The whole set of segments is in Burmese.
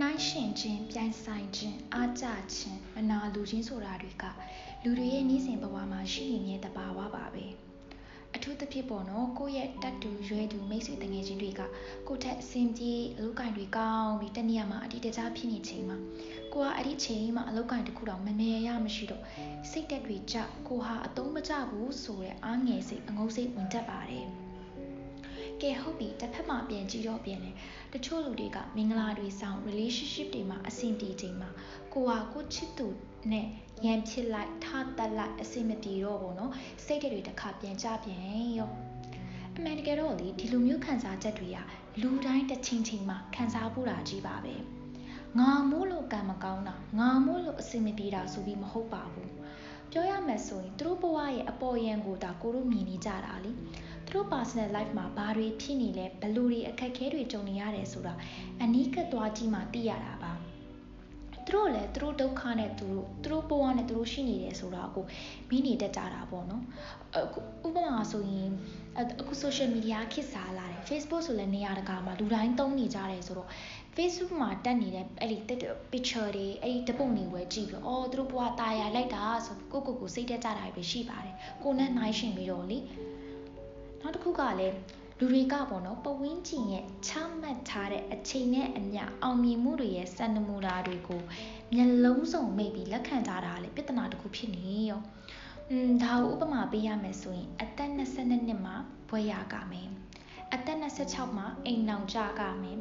နှိုင်းယှဉ်ခြင်းပြိုင်ဆိုင်ခြင်းအားကျခြင်းမနာလိုခြင်းဆိုတာတွေကလူတွေရဲ့နေ့စဉ်ဘဝမှာရှိနေတဲ့သဘာဝပါပဲအထူးသဖြင့်ပေါ့နော်ကိုယ့်ရဲ့တတ်တူရွယ်တူမိတ်ဆွေတငယ်ချင်းတွေကကိုယ့်ထက်အဆင်ပြေအလုပ်ကိုင်တွေကောင်းပြီးတနေရာမှာအတိတကျဖြစ်နေချိန်မှာကိုကအဲ့ဒီချိန်မှာအလုပ်ကိုင်တစ်ခုတော့မမြင်ရမရှိတော့စိတ်တက်တွေကြကိုဟာအတုံးမကျဘူးဆိုတဲ့အားငယ်စိတ်အငုံစိတ်ဝင်တတ်ပါတယ် ကဲဟုတ်ပြီတစ်ဖက်မှာပြန်ကြည့်တော့ပြန်တယ်တချို့လူတွေကမင်္ဂလာတွေဆောင် relationship တွေမှာအဆင်ပြေချိန်မှာကိုဟာကိုချစ်သူနဲ့ရန်ဖြစ်လိုက်ထတက်လိုက်အဆင်မပြေတော့ဘူးနော်စိတ်တွေတစ်ခါပြန်ကြပြန်ရောအမှန်တကယ်တော့လေဒီလိုမျိုးခံစားချက်တွေကလူတိုင်းတစ်ချိန်ချိန်မှာခံစားဖို့တာကြီးပါပဲငါမို့လို့ကံမကောင်းတာငါမို့လို့အဆင်မပြေတာဆိုပြီးမဟုတ်ပါဘူးပြောရမယ်ဆိုရင်သူတို့ဘဝရဲ့အပေါ်ယံကိုဒါကိုတို့မြင်နေကြတာလေ တို့ personal life မှာဘာတွေဖြစ်နေလဲဘယ်လိုတွေအခက်အခဲတွေကြုံနေရတယ်ဆိုတာအနီးကပ်သွားကြည့်မှသိရတာပါသူတို့လည်းသူတို့ဒုက္ခနဲ့သူတို့သူတို့ဘဝနဲ့သူတို့ရှိနေတယ်ဆိုတာကိုမိနေတတ်ကြတာပေါ့နော်အခုဥပမာဆိုရင်အခု social media ခေတ်စားလာတယ် Facebook ဆိုလည်းနေရာတကာမှာလူတိုင်းသုံးနေကြတယ်ဆိုတော့ Facebook မှာတက်နေတဲ့အဲ့ဒီ picture တွေအဲ့ဒီတပုံတွေဝယ်ကြည့်ပြီးအော်သူတို့ဘဝตายရလိုက်တာဆိုကိုကိုကိုစိတ်တက်ကြတာပဲရှိပါတယ်ကိုနဲ့နှိုင်းရှင်ပြီးတော့လေ နောက်တစ်ခုကလည်းလူတွေကပေါ့နော်ပဝင်းကျင်ရဲ့ချမှတ်ထားတဲ့အချိန်နဲ့အမျှအောင်မြင်မှုတွေရဲ့စံနမူနာတွေကိုမျက်လုံးစုံမိတ်ပြီးလက်ခံထားတာလေပြဿနာတစ်ခုဖြစ်နေရောอืมဒါကိုဥပမာပေးရမယ်ဆိုရင်အသက်22နှစ်မှာဘွဲရကမယ် အသက်26မှာအိမ်နောင်ကြကမယ်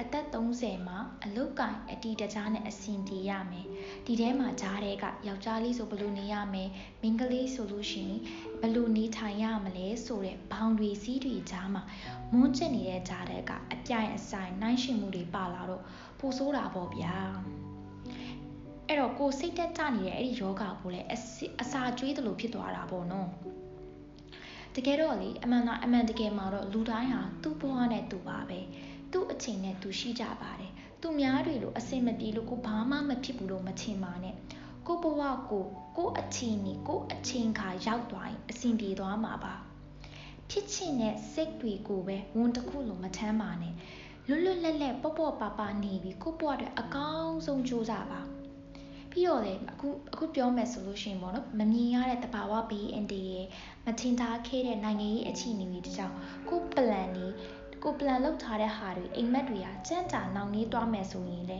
အသက်30မှာအလုတ်ကင်အတီတကြားနဲ့အဆင်ပြေရမယ်ဒီထဲမှာဂျားတဲ့ကယောက်ျားလေးဆိုဘယ်လိုနေရမယ်မိန်းကလေးဆိုလို့ရှိရင်ဘယ်လိုနေထိုင်ရမလဲဆိုတဲ့ဘောင်တွေစီးတွေကြားမှာမွန်းကျက်နေတဲ့ဂျားတဲ့ကအပြိုင်အဆိုင်နှိုင်းရှင်မှုတွေပါလာတော့ပိုဆိုးတာပေါ့ဗျာအဲ့တော့ကိုစိတ်တက်ကြနေတဲ့အဲ့ဒီယောဂကိုလည်းအစာကျွေးတယ်လို့ဖြစ်သွားတာပေါ့နော် တကယ်တော့လေအမှန်တော့အမှန်တကယ်မှာတော့လူတိုင်းဟာသူ့ဘဝနဲ့သူပါပဲသူ့အချိန်နဲ့သူရှိကြပါတယ်သူများတွေလိုအစင်မပြေလို့ကိုဘာမှမဖြစ်ဘူးလို့မထင်ပါနဲ့ကိုဘဝကိုကိုအချိန်နေကိုအချိန်ခါရောက်သွားရင်အဆင်ပြေသွားမှာပါဖြစ်ချင်တဲ့စိတ်တွေကိုပဲဝန်တစ်ခုလိုမထမ်းပါနဲ့လွတ်လွတ်လပ်လပ်ပေါ့ပေါ့ပါပါနေပြီးကိုဘဝတွေအကောင်းဆုံးကြိုးစားပါ ပြီးတော့လေအခုအခုပြောမယ်ဆိုလို့ရှိရင်ပေါ့နော်မမြင်ရတဲ့တဘာဝဘေးအန်ဒီရဲ့မထင်ထားခဲ့တဲ့နိုင်ငံရေးအခြေအနေတွေတကြောင်ကိုပလန်နေကိုပလန်လုပ်ထားတဲ့ဟာတွေအိမ်မက်တွေကကြမ်းကြာနောင်နေသွားမယ်ဆိုရင်လေ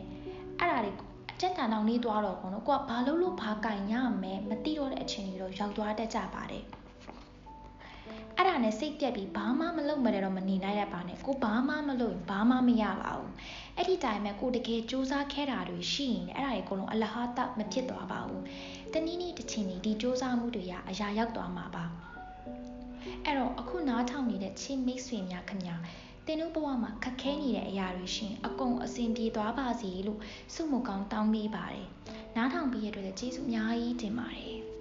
အဲ့ဒါတွေကြမ်းကြာနောင်နေသွားတော့ပေါ့နော်ကိုကဘာလို့လို့ဘာကင်ရမယ်မသိတော့တဲ့အချိန်တွေတော့ရောက်သွားတတ်ကြပါတယ် အဲ့ဒါနဲ့စိတ်ပြက်ပြီးဘာမှမလုပ်မလဲတော့မနေနိုင်ရပါနဲ့ကိုဘာမှမလုပ်ရင်ဘာမှမရပါဘူးအဲ့ဒီတိုင်းမှာကိုတကယ်စူးစမ်းခဲ့တာတွေရှိရင်အဲ့ဒါတွေအကုန်လုံးအလဟတမဖြစ်သွားပါဘူးတနည်းနည်းတစ်ချိန်ဒီစူးစမ်းမှုတွေကအရာရောက်သွားမှာပါအဲ့တော့အခုနားထောင်နေတဲ့ချင်းမိတ်ဆွေများခင်ဗျာသင်တို့ဘဝမှာခက်ခဲနေတဲ့အရာတွေရှင်အကုန်အဆင်ပြေသွားပါစေလို့ဆုမကောင်းတောင်းပေးပါတယ်နားထောင်ပြီးရတဲ့အတွက်ကျေးဇူးအများကြီးတင်ပါတယ်